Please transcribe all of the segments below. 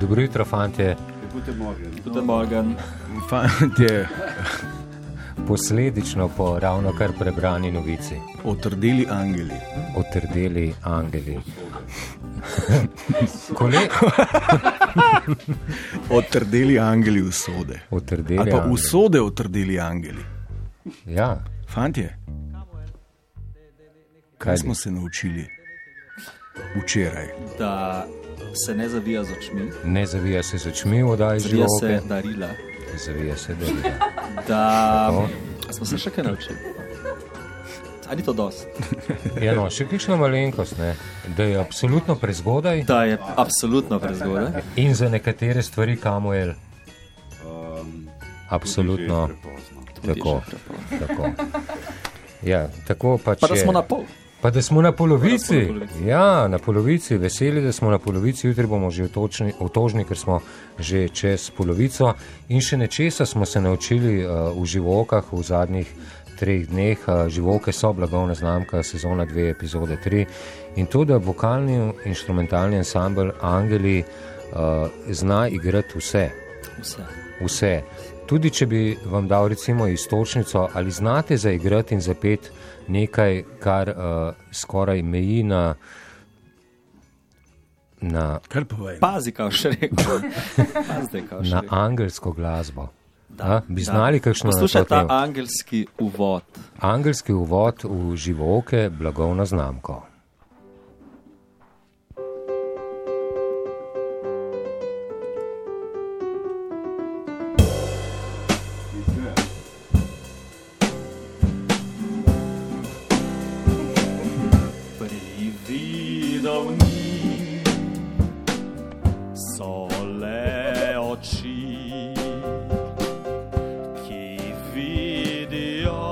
Dobro jutro, fantje. Guten Morgen. Fantje, Posledično po ravno kar prebrani novici. otrdeli angeli. Otrdeli angeli. Kole, Otrdeli angeli usode. otrdeli Ali pa angeli. usode otrdeli angeli. Ja, Fantje, kaj kaj smo se naučili včeraj? Da se ne zavija z očmi, Ne zavija se z očmi, odaj zavija se živoke. darila. Zavija se darila. Da Tako. Smo se še kaj naučili. A ni to dost? Ja, no, še kakšna malenkost, ne? da je absolutno prezgodaj Da je absolutno prezgodaj. in za nekatere stvari kamuel. Absolutno. Tako, tako. Ja, tako pač Pa da je. smo na pol. Pa da smo na polovici. Na polovici. Ja, na polovici, veseli, da smo na polovici, jutri bomo že otočni- otožni, ker smo že čez polovico. In še nečesa smo se naučili uh, v živokah v zadnjih treh dneh. Uh, živoke so blagovna znamka, sezona 2, epizode 3. In to, da vokalni in instrumentalni ansambl Angeli uh, zna igrati vse. Vse. Vse. Tudi če bi vam dal recimo istočnico, ali znate zaigrati in zapeti nekaj, kar uh, skoraj meji na, na, Kar povej. Pazi, kaj še rekel. Pazi, kaj še na rekel. angelsko glasbo. Da, bi znali kakšno Poslušaj ta angelski uvod. Angelski uvod v živoke, blagovno znamko. So le oči, ki vidijo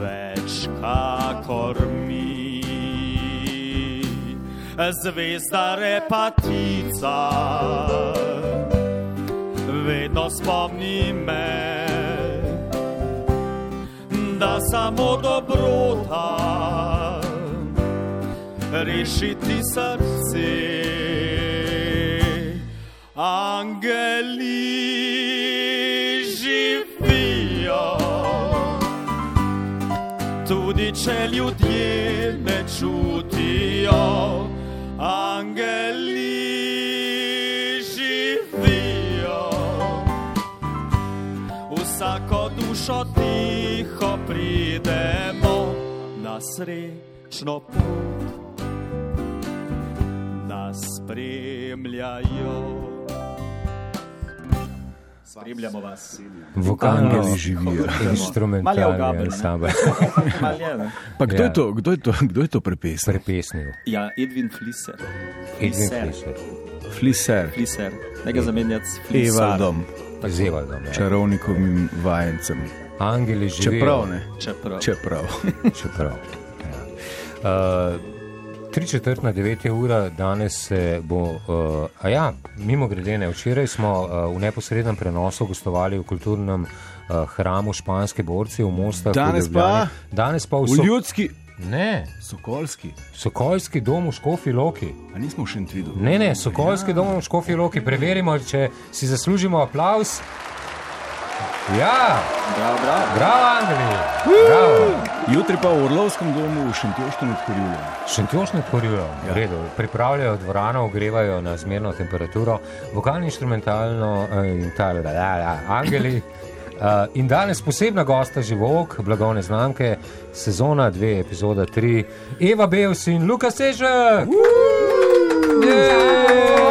več kakor mi. Zvezda repatica, vedno spomni me da samo dobrota rešiti srce. Angeli živijo, tudi če ljudje ne čutijo. Angeli živijo, vsako dušo tiho pridemo na srečno pot, nas spremljajo. Spremljamo vas. Vokalno Angeli živijo. Instrumentalni ansambl. Pa kdo, Ja. je to, kdo, je to, kdo je to prepesal? Prepesnil. Ja, Edwin Fliser. Edwin Fliser. Fliser, Fliser. Ne ga zamenjati s Fliser. Evaldom, Z Evaldom. Ja. čarovnikovim vajencem. Angeli živijo. Čeprav ne, Čeprav. čeprav. čeprav. Ja. Uh, tri četrt na devet je ura, danes se bo. Uh, a ja, mimo grede, včeraj smo uh, v neposrednem prenosu gostovali v kulturnem uh, hramu Španske borci v Mostah. v Danes pa? Danes pa v, V so, ljudski, ne, sokolski, Sokolski dom v Škofi Loki. a nismo še en tridu. Ne, ne, Sokolski ja. dom v Škofi Loki. Preverimo, če si zaslužimo aplaus. Ja, Bravo, bravo. bravo, Angeli. Bravo. Jutri pa v Orlovskem domu v Šentjoštu nad Korjulom. Šentjošne tvorijo, v redu, pripravljajo dvorano, ogrevajo na zmerno temperaturo, vokalno instrumentalno eh, in tako dalje, angeli. Uh, in danes posebna gosta živok, blagovne znamke, sezona 2, epizoda 3, Eva Bevs in Luka Sežek. Lepo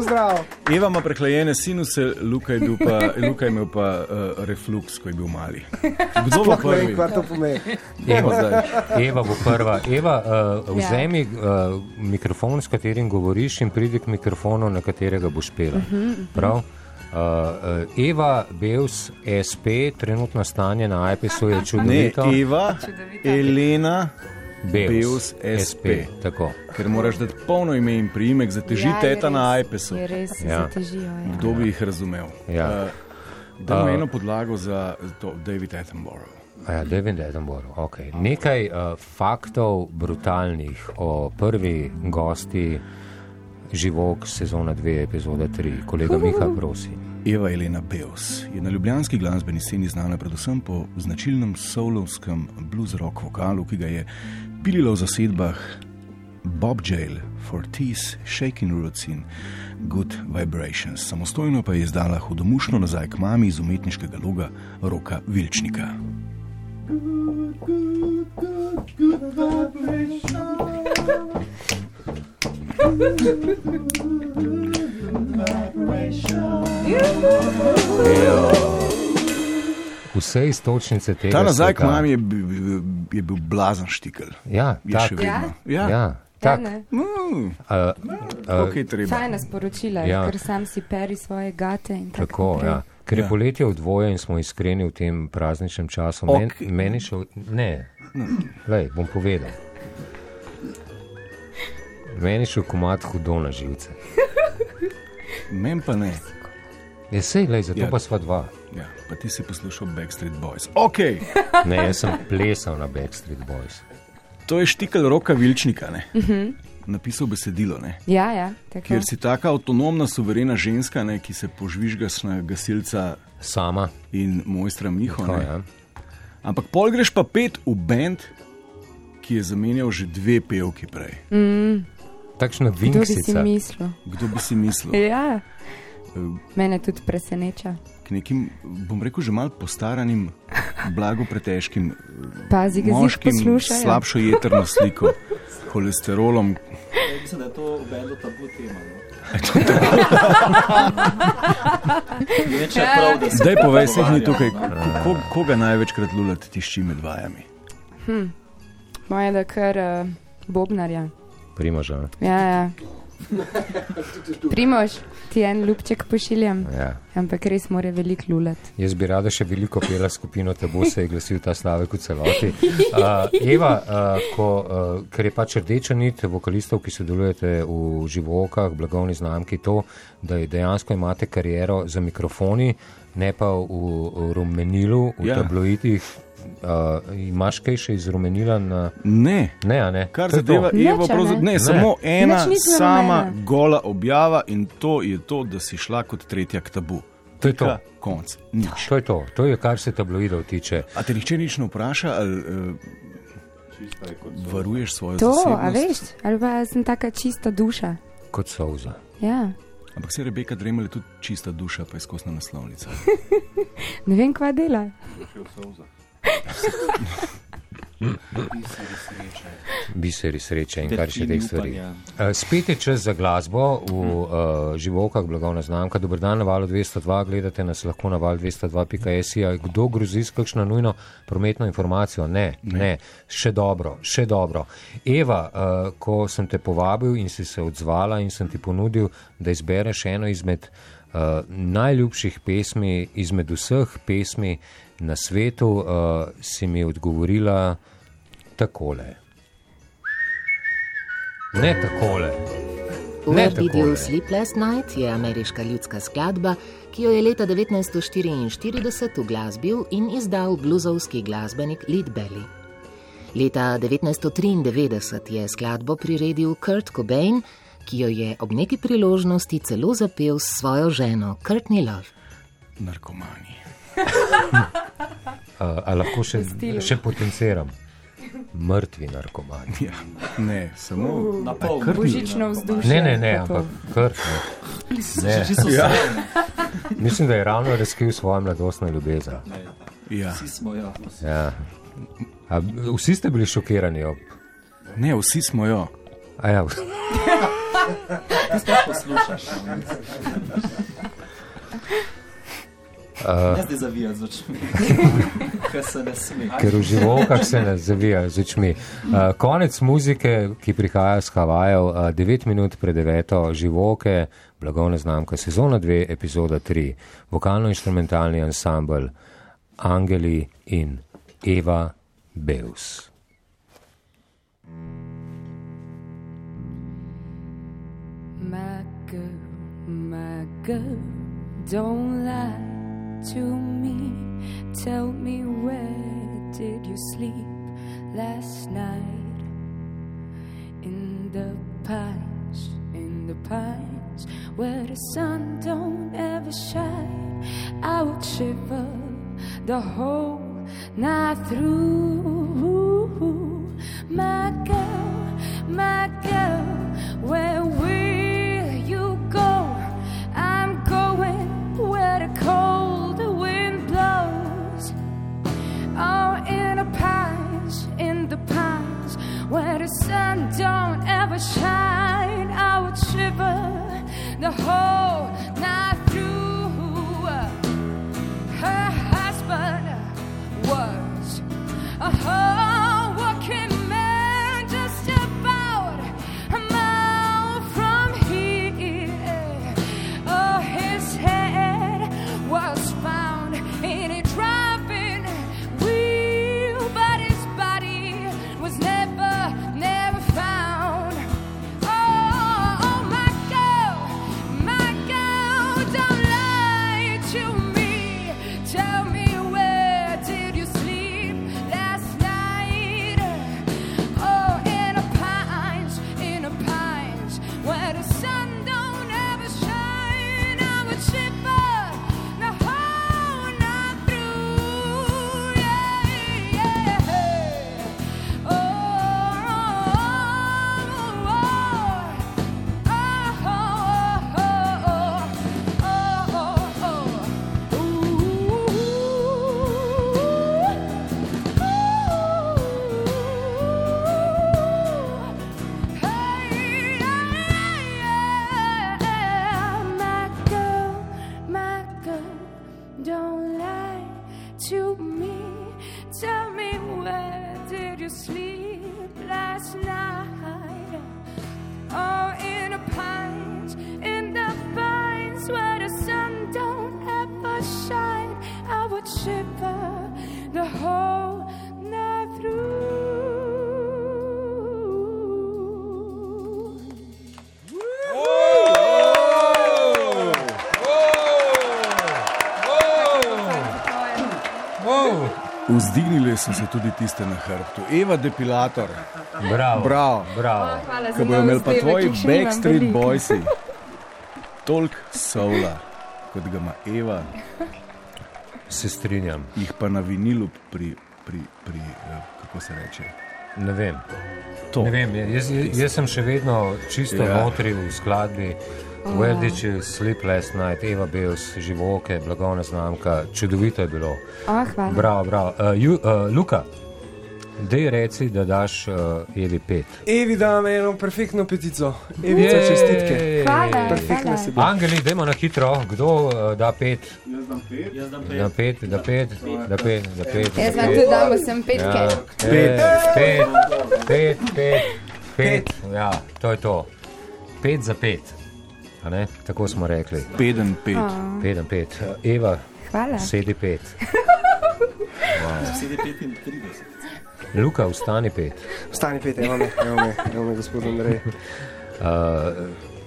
zdrav. Eva ima prehlajene sinuse, Luka je, bil pa, Luka je imel pa uh, refluks, ko je bil mali. Kdo bo ne prvi? kaj to pomeni. Eva, Eva bo prva. Eva, uh, Ja. vzemi uh, mikrofon, s katerim govoriš, in pridi k mikrofonu, na katerega boš pela. Prav? Uh, uh, Eva Bevs, SP, trenutno stanje na iPesu je Ne, čudovito. Eva, Elena, Bevs, SP. Tako. ker moraš dati polno ime in priimek, zateži Ja, teta na res, iPesu. Je res, Ja. ja. zatežijo. Ja. Kdo bi jih razumel? Ja. Uh, Dajmo Uh, eno podlago za to, David Attenborough. Ja, David Attenborough. Okay. Nekaj uh, faktov brutalnih o prvi gosti živok sezona 2, epizoda 3. Kolega Miha, prosim. Eva Elena Beos je na ljubljanski glasbeni sceni znana predvsem po značilnem solovskem blues rock vokalu, ki ga je pilila v zasedbah Bob Jail, Fortis, Shaking Roots in Good Vibrations. Samostojno pa je izdala hudomušno nazaj k mami iz umetniškega loga Roka Vilčnika. Vse istočnice tega. Ta nazaj k mami je, bil- je bil blazen štikel. Ja, Je tak, še vedno. Ja, ja, tak. ne. Mm, Uh, ok, treba. Fajna sporočila, Ja. ja. ker sam si peri svoje gate in tako. Tako, naprej. ja. Ker je Ja. poletje v dvoje in smo iskreni v tem prazničnem času. Men, Ok. meni še. Ne, Lej, bom povedal. Meni še komat hudo na živce. Meni pa ne. Je sej, lej, zato Ja. ja. pa sva dva. Ja, pa ti si poslušal Backstreet Boys. Ok, Ne, jaz sem plesal na Backstreet Boys. to je štikel roka Vilčnika, ne? napisal besedilo. Ne? Ja, ja, tako. Ker si taka avtonomna, suverena ženska, ne, ki se požvižgaš na gasilca Sama. in mojstra Miho. Tako, ne. ja. Ampak pol greš pa pet v bend, ki je zamenjal že dve pevki prej. Takšna Kdo bi si vinksica. mislil? Kdo bi si mislil? Ja, mene tudi preseneča. K nekim, bom rekel, že mal postaranim, blago pretežkim Pazi, ga zid moškim, slabšo jeterno sliko, holesterolom. Ja, Mislim, da je to bendu tabu tema. No? Zdaj povej, se ni tukaj, no. ko, koga največkrat lulati tišči med vajami. Moje, da kar uh, bobnarja. Primoža. Ja, ja. Primož, ti en ljubček pošiljam, Ja. ampak res mora veliko lulat. Jaz bi rada še veliko pela skupino Tabu, se je glasil ta stavek v celoti. Uh, Eva, uh, ko, uh, ker je pač rdeča nit vokalistov, ki sodelujete v živokah, blagovni znamki, to, da je dejansko imate kariero za mikrofoni, ne pa v, v rumenilu, v ja. tabloidih. Uh, imaš kaj še iz rumenila? Na... Ne, Ne, a ne. kar To je to. zadeva Nič, Evo, a pravzaprav ne? ne, samo ena sama rumena. gola objava in to je to, da si šla kot tretja k tabu. To je to. Pika, Konc. Nič. To je to, to je kar se tabloidov tiče. A te nihče nič ne vpraša, ali uh, varuješ svojo To, a zasebnost? veš, ali pa sem taka čista duša. Kot solza. Ja. Ampak se Rebeka Dremelj je tudi čista duša, pa je skosna naslovnica. Ne vem, kva dela. Biseri sreče in Ter kar še teh stvari. upanja. Uh, Spet je čas za glasbo v uh, živokah, blagovna znamka. Dober dan na valu 202, gledate nas lahko na val 202.js. Kdo grozi s kakšno nujno prometno informacijo? Ne, ne, ne. še dobro, še dobro. Eva, uh, ko sem te povabil in si se odzvala in sem ti ponudil, da izbereš eno izmed uh, najljubših pesmi, izmed vseh pesmi na svetu, uh, si mi odgovorila takole. Ne takole. Ne Where Did You. Sleep Last Night je ameriška ljudska skladba, ki jo je leta 1944 uglasbil in izdal bluzovski glasbenik Lead Belly. Leta 1993 je skladbo priredil Kurt Cobain, ki jo je ob neki priložnosti celo zapel s svojo ženo Courtney Love. Narkomani. A, a lahko še, še potenciram? Mrtvi narkomani. Ja, ne, samo Na pol. Božično vzdušje. Ne, ne, ne, ampak kar. Ne. Ja. Mislim, da je ravno razkril svojo mladostno ljubezen. Ja. Vsi smo jo. Ja. A, vsi ste bili šokirani ob. Ne, vsi smo jo. A ja, Ti sploh poslušaš. no. Ne zdaj zavijati z očmi. Ker se ne sme. ker v živokah se ne zavija z očmi. Uh, konec muzike, ki prihaja z Havajev, uh, 9 minut pred 9. živoke, blagovna znamka, sezona 2, epizoda 3, vokalno-instrumentalni ansambl Angeli in Eva Beus. Girl, don't lie to me. Tell me where did you sleep last night? In the pines in the pines where the sun don't ever shine. I would shiver the whole night through. My girl, my girl, where sun don't ever shine, I would shiver the whole night through. Her husband was a hard sleep last night? Oh, in the pines, in the pines where the sun don't ever shine. I would shiver the whole Vzdignili so se tudi tiste na hrbtu. Eva, depilator, bravo, Bravo. bravo. Hvala za ki bojo imeli pa tvoji Backstreet. Boysi. Tolk soula, kot ga ima Eva, Se strinjam. jih pa na vinilu pri, pri, pri eh, kako se reče. Ne vem. To. Ne vem jaz, jaz, jaz sem še vedno čisto ja. notri v skladbi. Where did you sleep last night? Eva Beus, živoke, blagovna znamka, čudovito je bilo. O, hvala. Bravo, bravo. Uh, ju, uh, Luka, dej reci, da daš uh, Evi pet. Evi da me eno perfektno petico. Evica, čestitke. Hvala, Perfektno si bil. Angeli, dajmo na hitro, kdo uh, da pet? Jaz dam pet. Jaz dam Da pet, da pet, da pet, da pet. da Jaz vam pet. tudi dam vsem petke. Ja, pet, pet, pet, pet, pet, ja, to je to. Pet za pet. Tako smo rekli. Peden pet. Pet za pet. Eva, Hvala. sedi pet. Sedi 35. Luka, vstani pet. Stani pet, evo me, evo me, evo me, gospod Andrej. Uh,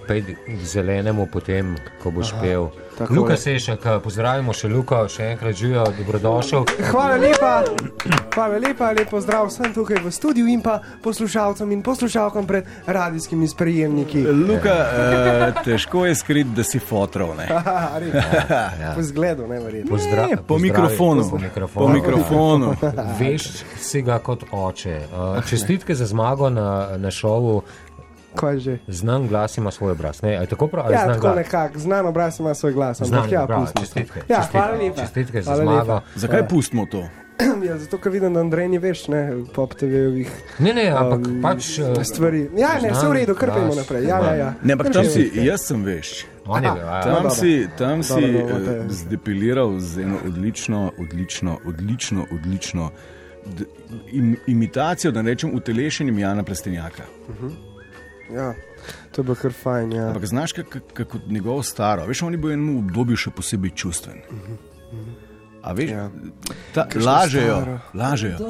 Pejdi k zelenemu, potem, ko boš Aha, pel. Luka je. Sešek, pozdravimo še Luka, še enkrat živijo, dobrodošel. Hvala lepa, hvala lepa, lepo zdrav vsem tukaj v studiu in pa poslušalcem in poslušalkam pred radijskimi sprejemniki. Luka, uh, težko je skriti, da si fotrov. Ne? Haha, res. Po zgledu, ne verjetno. Pozdra Ne, po pozdravi- mikrofonu. Po mikrofonu. Po mikrofonu. Veš si ga kot oče. Uh, čestitke za zmago na, na šovu. Kaj že? Znan glas ima svoj obraz. Ne, tako prav? Ja, znan tako nekako, znan obraz ima svoj glas, Znan, ampak ja, to. čestitke. Ja, čestitke. hvala lepa. Čestitke za zmago. Zakaj pustimo to? Ja, zato, ker vidim, da Andrej ni več, ne, pop TV-ovih Ne, ne, ampak Um, pač. uh, stvari. Ja, ne, vse v redu, kar pojmo glas, naprej. Ja, ja, ja. Ne, ampak tam si, jaz sem veš. On je, Aha, a, Tam dobro. si, tam si Dobro, dobro, eh, zdepiliral z eno odlično, odlično, odlično, odlično im, imitacijo, da ne rečem, utelešenjem Jana Plestenjaka. Ja, to je bilo kar fajn. Ja. Ampak znaš, kako kak, kak njegovo staro, veš, oni bo v enem obdobju še posebej čustven. A veš, Ja. ta, lažejo, staro. lažejo.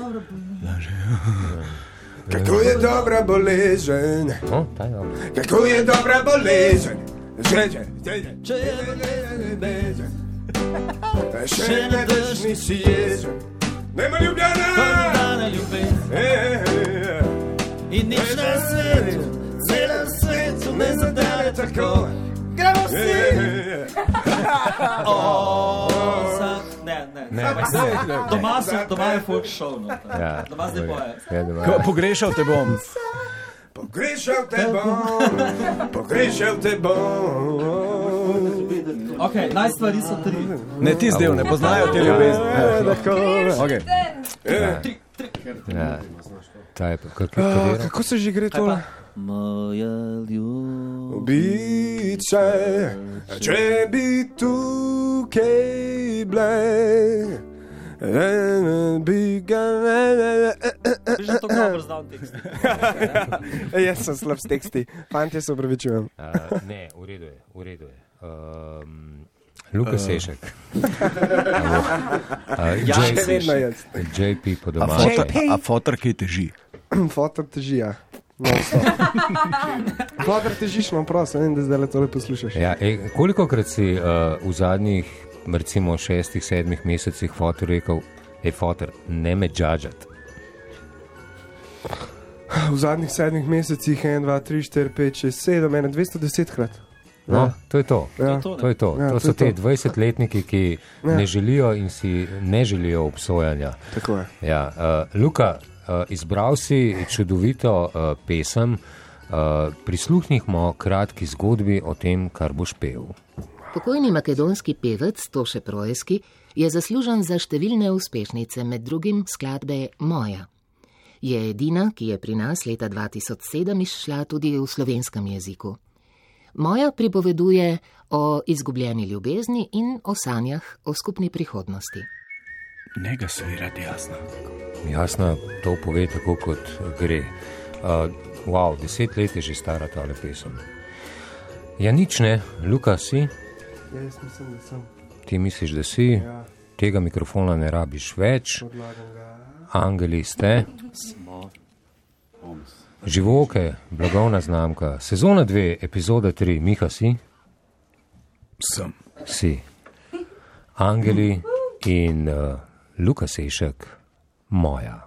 Kako je dobra bolezen, o, je dobro. kako je dobra bolezen. Že, že, že, že, še ne veš, nisi jezen. Nema ljubljena! Dana ljubezen Eh, eh, eh. in nič na svetu Doma, so, doma je folk show. No. Ja, Doma zdaj boje. Ja, doma. Pogrešal te bom. Pogrešal te bom, pogrešal te bom. Ok, naj stvari so tri. Ne ti zdaj, ne poznajo te ljubezni. Okay. Ja. Ta je pa, kako Ah, je Kako se že gre to? Moja. Biče, če bi tukaj bile. Že to dobro znal tekst. Jaz sem slab s teksti, fanti se upravičujem. Uh, ne, v redu je, v redu je. Um, Luka uh. Sešek. uh, Ja, J- še Vedno jaz. JP po A domače. fotor, a fotor ki teži. Fotor teži, ja. No, Fotor težiš, no, prosim, vem, da zdaj le tole poslušaš. Ja, ej, koliko krat si uh, v zadnjih, recimo, šestih, sedmih mesecih fotor rekel, hej, fotor, ne me džadžati. V zadnjih sedmih mesecih 1, 2, 3, 4, 5, 6, 7, 1, 210 krat. No, Ja. to je to. Ja. To, To je to. Ja, to to so je te to. 20-letniki, ki Ja. ne želijo in si ne želijo obsojanja. Tako je. Ja, uh, Luka, uh, izbral si čudovito uh, pesem, uh, prisluhnimo kratki zgodbi o tem, kar boš pel. Pokojni makedonski pevec Toše Projski je zaslužen za številne uspešnice, med drugim skladbe Moja. Je edina, ki je pri nas leta 2007 izšla tudi v slovenskem jeziku. Moja pripoveduje o izgubljeni ljubezni in o sanjah o skupni prihodnosti. Ne ga svirati jasno. Jasno, to pove tako, kot gre. Uh, wow, deset let je že stara ta pesem. Ja, nič ne, Luka si, Ja, jaz mislim, da sem. ti misliš, da si, Ja, tega mikrofona ne rabiš več, angeli ste. Živoke, blagovna znamka, sezona 2, epizoda 3, Miha si, Sem. si. Angeli in uh, Luka Sešek. Moja,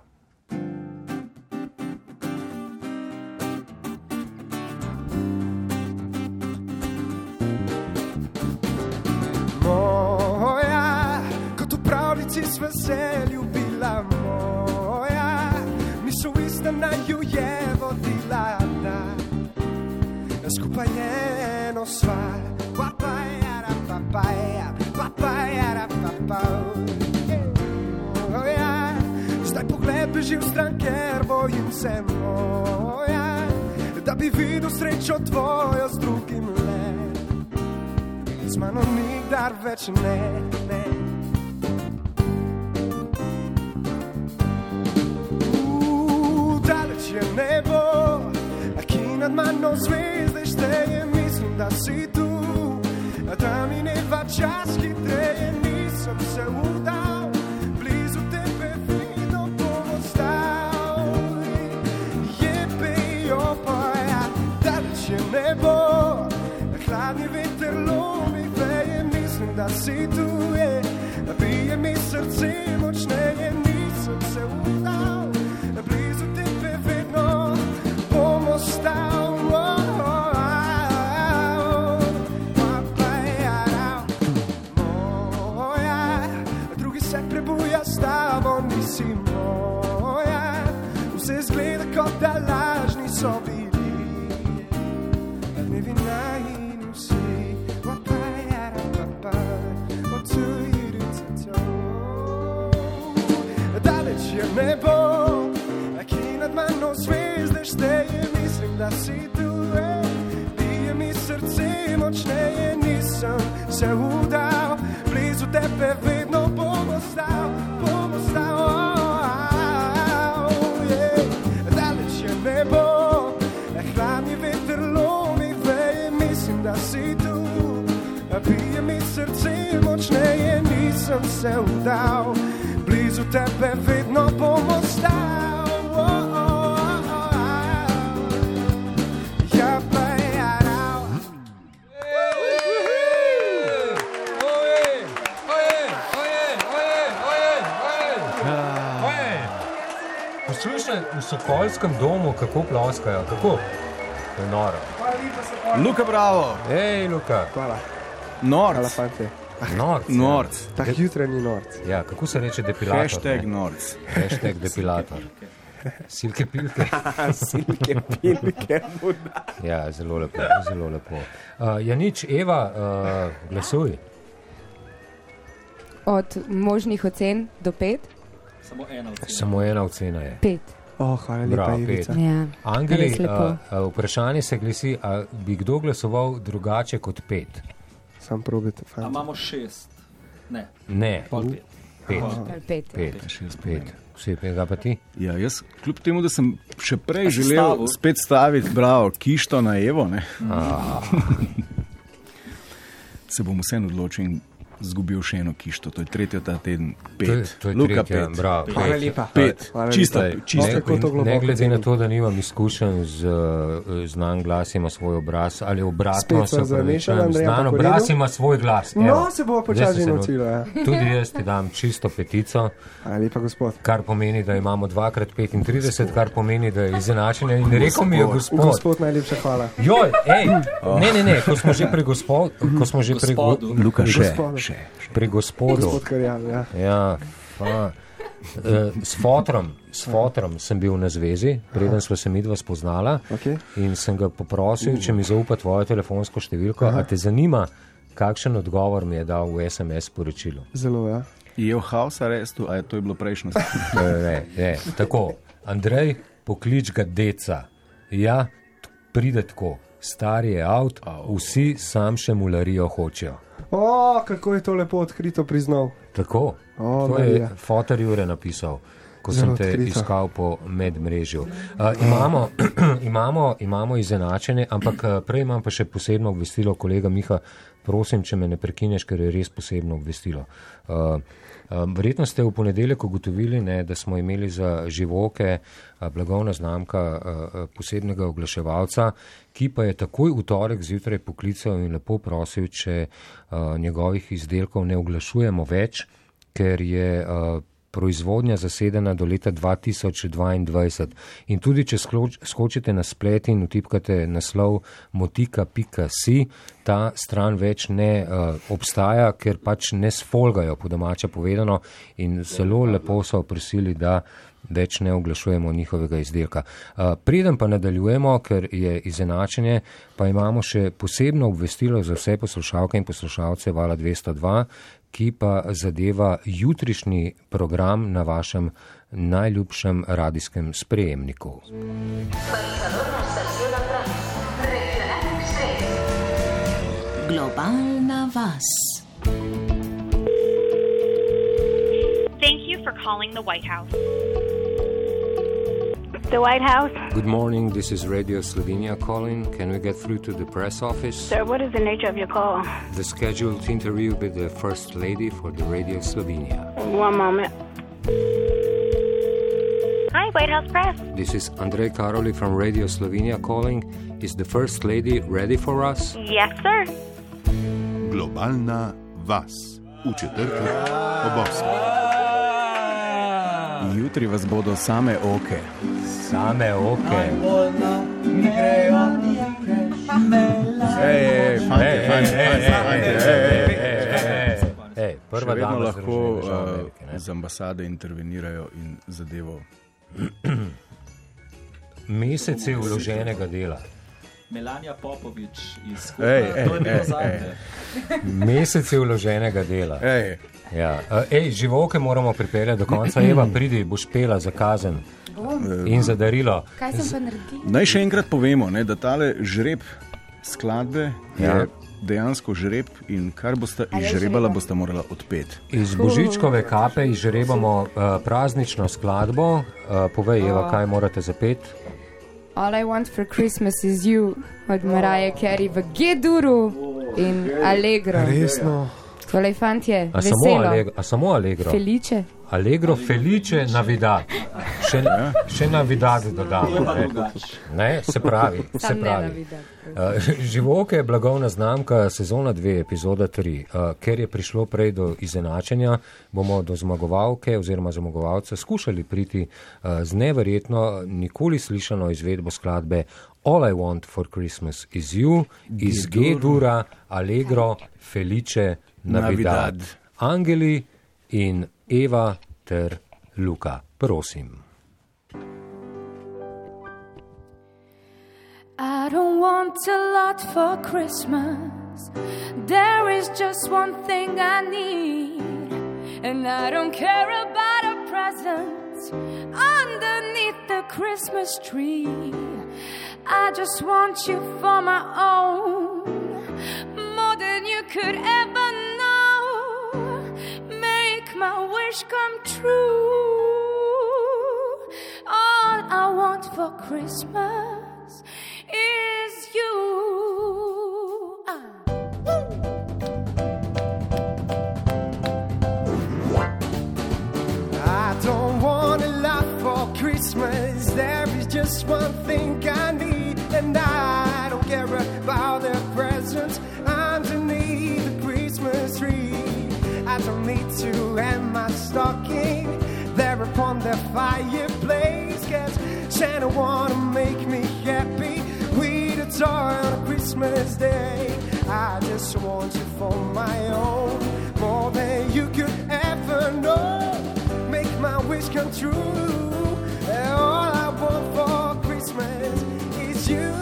Moja, zdaj pogled beži v stran, ker bojim se moja, da bi videl srečo tvojo z drugim le z mano nikdar več ne. ne. Uh, Daleč je nebo, ki nad mano zvezde šteje, mislim, da si tu. Da mi ne va čas hitreje, nisem se udal, blizu tebe vidno bom ostal. Je pejo pa ja, daleč je nebo, hladni veter lomi veje, mislim, da si tu nisi moja. Vse zgleda kot da lažni so bili. Dnevi najini vsi, papajara, papa, odsujirica Daleč je nebo, ki nad mano zvezde šteje, mislim, da si tu, ej. bije mi srce močneje, nisem se udal, blizu tebe vedno nisem se udal, blizu tebe vedno bom ostal. Oh, oh, oh, oh. Ja, pa ja, rao. Poslušaj v Sokolskem domu, kako ploskajo. Kako? Je noro. Luka, bravo, Hej, Luka, Hvala, hvala, norc, fanti. Norc. norc, Tak jutranji norc. Ja, kako se reče depilator? hashtag ne? norc. Hashtag depilator. Silke pilke. Silke, pilke. Ja, zelo lepo. Zelo lepo. Uh, ja, nič, Eva, uh, glasuj. Od možnih ocen do pet? Samo ena ocena. Samo ena ocena je. Pet. Oh, hvala lepa, Ivica. Ja. Angeli, uh, uh, vprašanje se glasi, ali bi kdo glasoval drugače kot pet? Sam probite, A fanti. imamo šest. Ne, Ne, pol pet. pet. Ali pet. Pet, Šest, pet. Vse pet, ga pa ti? Ja, jaz, kljub temu, da sem še prej A želel stavil? spet staviti, bravo, kišto na Evo, ne, se bom vseeno odločil in zgubil še eno kišto. To je tretjo ta teden, To je, pet. to je Luka, tretja, pet. bravo. Hvala pet. lepa. Pet, Hvala čista, lepa. čista. No, kako to globoko Ne glede na to, da nimam izkušenj z uh, znan glas, ima svoj obraz ali obratno. Spet se Andreja Znan obraz ima svoj glas. No, Evo, se bo zdaj počasi naučila. Ja. Tudi jaz ti dam čisto petico, Hvala lepa, gospod. kar pomeni, da imamo 2x35, kar pomeni, da je izenačenje. In rekel mi je gospod. Gospod, najlepša hvala. Joj, ej, ne, ne, ne, ko smo že pri gospodu, ko smo že pri, go, Gospodu. Luka, še, Gospodu. Še. pri gospodu. Gospod Karjan, ja. Ja, fa. Eh, S fotrom, s fotrom sem bil na zvezi, preden smo se midva spoznala Okej. in sem ga poprosil, če mi zaupa tvojo telefonsko številko. A te zanima, kakšen odgovor mi je dal v SMS sporočilu? Zelo, ja. Je v house arrestu, a je to je bilo prejšnjo? Ne, ne. Tako, Andrej, poklič ga deca. Ja, pride tako, star je avt, vsi sam še mularijo hočejo. O, kako je to lepo odkrito priznal. Tako, O, to je Marija. fotor Jure napisal, ko Zelo sem te odkrito. iskal po medmrežju. Uh, imamo, imamo, imamo izenačenje, ampak prej imam pa še posebno obvestilo, kolega Miha, prosim, če me ne prekineš, ker je res posebno obvestilo. Uh, verjetno ste v ponedeljek ugotovili, ne, da smo imeli za živoke blagovna znamka posebnega oglaševalca, ki pa je takoj v torek zjutraj poklical in lepo prosil, če njegovih izdelkov ne oglašujemo več, ker je proizvodnja zasedena do leta 2022. In tudi, če skloč, skočite na splet in utipkate naslov motika.si, ta stran več ne uh, obstaja, ker pač ne sfolgajo, po domače povedano, in zelo lepo so prosili, da več ne oglašujemo njihovega izdelka. Uh, preden pa nadaljujemo, ker je izenačenje, pa imamo še posebno obvestilo za vse poslušalke in poslušalce Vala 202, ki pa zadeva jutrišnji program na vašem najljubšem radijskem sprejemniku. Globalna vas. Thank you for calling the White House. The White House. Good morning, this is Radio Slovenia calling. Can we get through to the press office? Sir, what is the nature of your call? The scheduled interview with the First Lady for the Radio Slovenia. One moment. Hi, White House Press. This is Andrej Karoli from Radio Slovenia calling. Is the First Lady ready for us? Yes, sir. Globalna vas v četrtek ob 8. Jutri vas bodo same oke. Same oke. Ej, ej, fante, fante, fante, fante, ej, ej, Ej, Še prva vedno dama lahko uh, Amerike, z ambasade intervenirajo in zadevo. Mesece vloženega dela. Melania Popovič iz Kuba, to je bilo zadnje. Mesece vloženega dela. Ej, Ja. Uh, Ej, živoke moramo pripeljati do konca. Eva, pridi, boš pela za kazen in za darilo. Kaj sem pa naredil? Naj še enkrat povemo, ne, da tale žreb skladbe Ja. je dejansko žreb in kar boste je izžrebala, žreba? boste morala odpeti. Iz božičkove kape izžrebamo uh, praznično skladbo. Uh, povej, Eva, kaj morate zapeti. All I want for Christmas is you od Mariah Carey v Geduru in Allegro. Resno. Tole fantje, A samo, veselo. Allegro, a samo Allegro. Felice. Allegro, felice, navidad. Še, še navidad dodamo. To je pa Ne? drugače. Ne, se pravi. Se pravi. Uh, Živoke je blagovna znamka sezona 2, epizoda 3. Uh, ker je prišlo prej do izenačenja, bomo do zmagovalke oziroma zmagovalca skušali priti uh, z neverjetno, nikoli slišano izvedbo skladbe All I want for Christmas is you, iz G-dura, Allegro, Felice, Navidad. Navidad. Angeli in Eva ter Luka. Prosim. I don't want a lot for Christmas. There is just one thing I need. And I don't care about a present underneath the Christmas tree. I just want you for my own, more than you could ever know. My wish come true. All I want for Christmas is you. Ah. I don't want a lot for Christmas. There is just one thing I need, and I Santa wanna make me happy with a toy on a Christmas day. I just want you for my own, more than you could ever know make my wish come true. All I want for Christmas is you,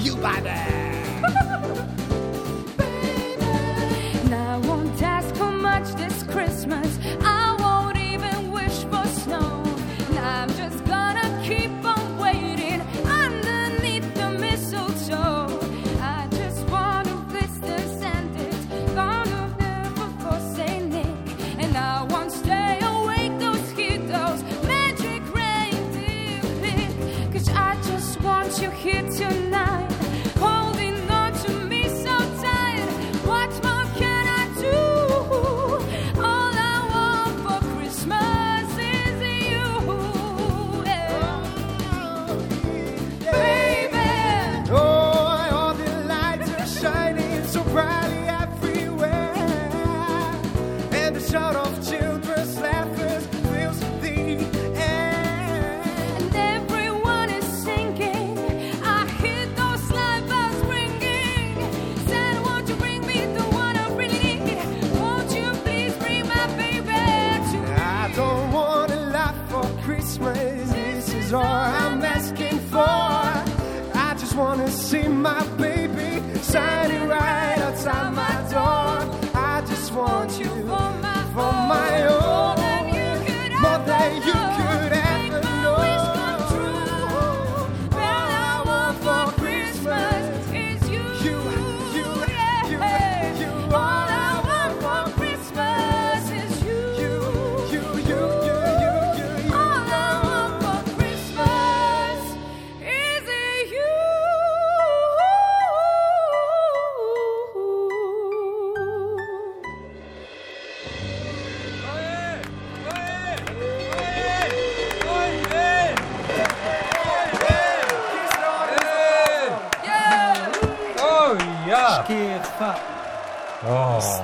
you by And I won't ask for much this Christmas.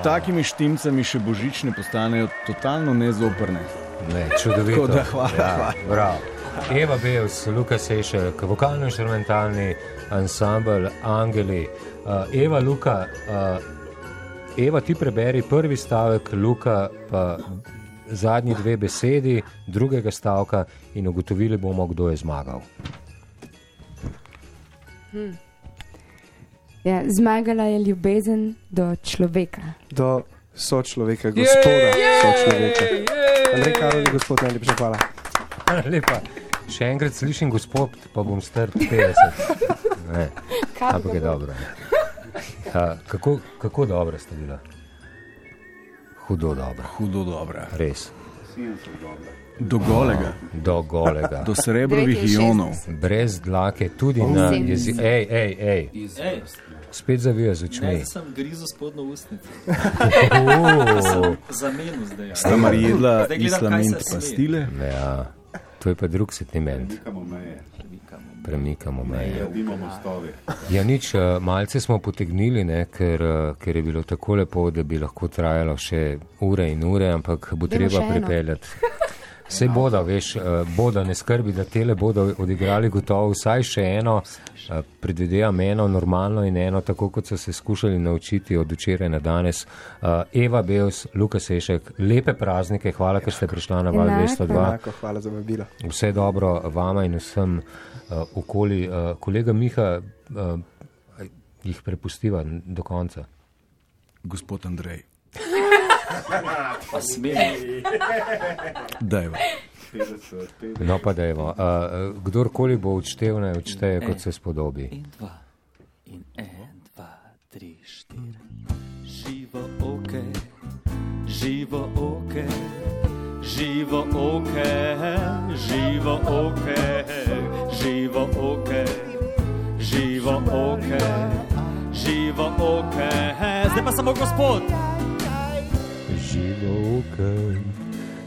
S takimi štimcami še božične postanejo totalno nezoprne. Ne, čudovito. Tako da hvala, ja, hvala. Bravo. Eva Bejus, Luka Sešek, vokalno-instrumentalni ansambl Angeli. Uh, Eva, Luka, uh, Eva, ti preberi prvi stavek, Luka pa zadnji dve besedi drugega stavka in ugotovili bomo, kdo je zmagal. Hm. Ja, zmagala je ljubezen do človeka. Do sočloveka, gospoda Jej! sočloveka. Jej! Andrej Karol, gospod, najlepša hvala. Lepa. Še enkrat slišim, gospod, pa bom star 50. Ne, Kaj ampak je dobro. A, kako, kako dobro ste bila? Hudo dobro. Hudo dobro. Res. Do golega. Do golega. Do srebrovih 69. ionov. Brez dlake, tudi Oh. na jeziku. Ej, ej, ej. Ej. Spet zavija z očmi. Ne, sem grizel spodnjo ustnico. Oh. Sem Zamenil zdaj. ja. Sta mar jedla islament sme. pastile? Ja, to je pa drug sentiment. Premikamo meje. Premikamo meje. Ja, nič, eh, malce smo potegnili, ne, ker, eh, ker je bilo tako lepo, da bi lahko trajalo še ure in ure, ampak bo treba pripeljati. Vse bodo, veš, eh, bodo ne skrbi, da tele bodo odigrali gotovo vsaj še eno, eh, predvidevam eno normalno in eno tako, kot so se skušali naučiti od včeraj na danes. Eh, Eva Beus, Luka Sešek, lepe praznike, hvala, ker ste prišla na Val Enako. 202. Enako, hvala za vabilo. Vse dobro vama in vsem uh, okoli. Uh, kolega Miha uh, jih prepustiva do konca. Gospod Andrej, Pa smem. dajva. No, pa da je. Uh, kdorkoli bo odštev, ne odšteje, kot se spodobi. In dva, in en, dva, tri, štiri. Živo oke, živo oke, živo oke, živo oke, živo oke, živo oke, živo oke. Zdaj pa samo gospod. Živo oke,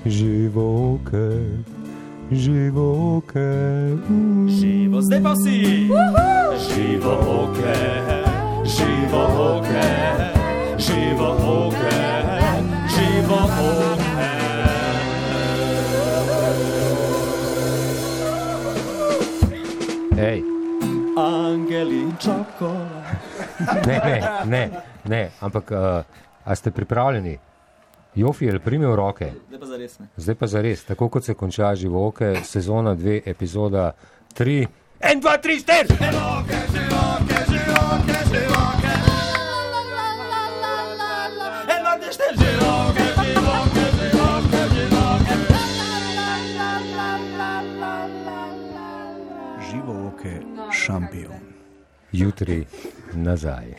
živo oke, živo zdaj pa vsi. Živo oke, živo oke, živo oke, živo oke. Hej, Angeli in čokolad. ne, ne, ne, ne, ampak uh, a ste pripravljeni? Jofiel, primi v roke. Zdaj pa zares ne. Zdaj pa zares, tako kot se konča živoke, sezona 2, epizoda 3. 1, 2, 3, 4! Živo oke, šampion. Jutri nazaj.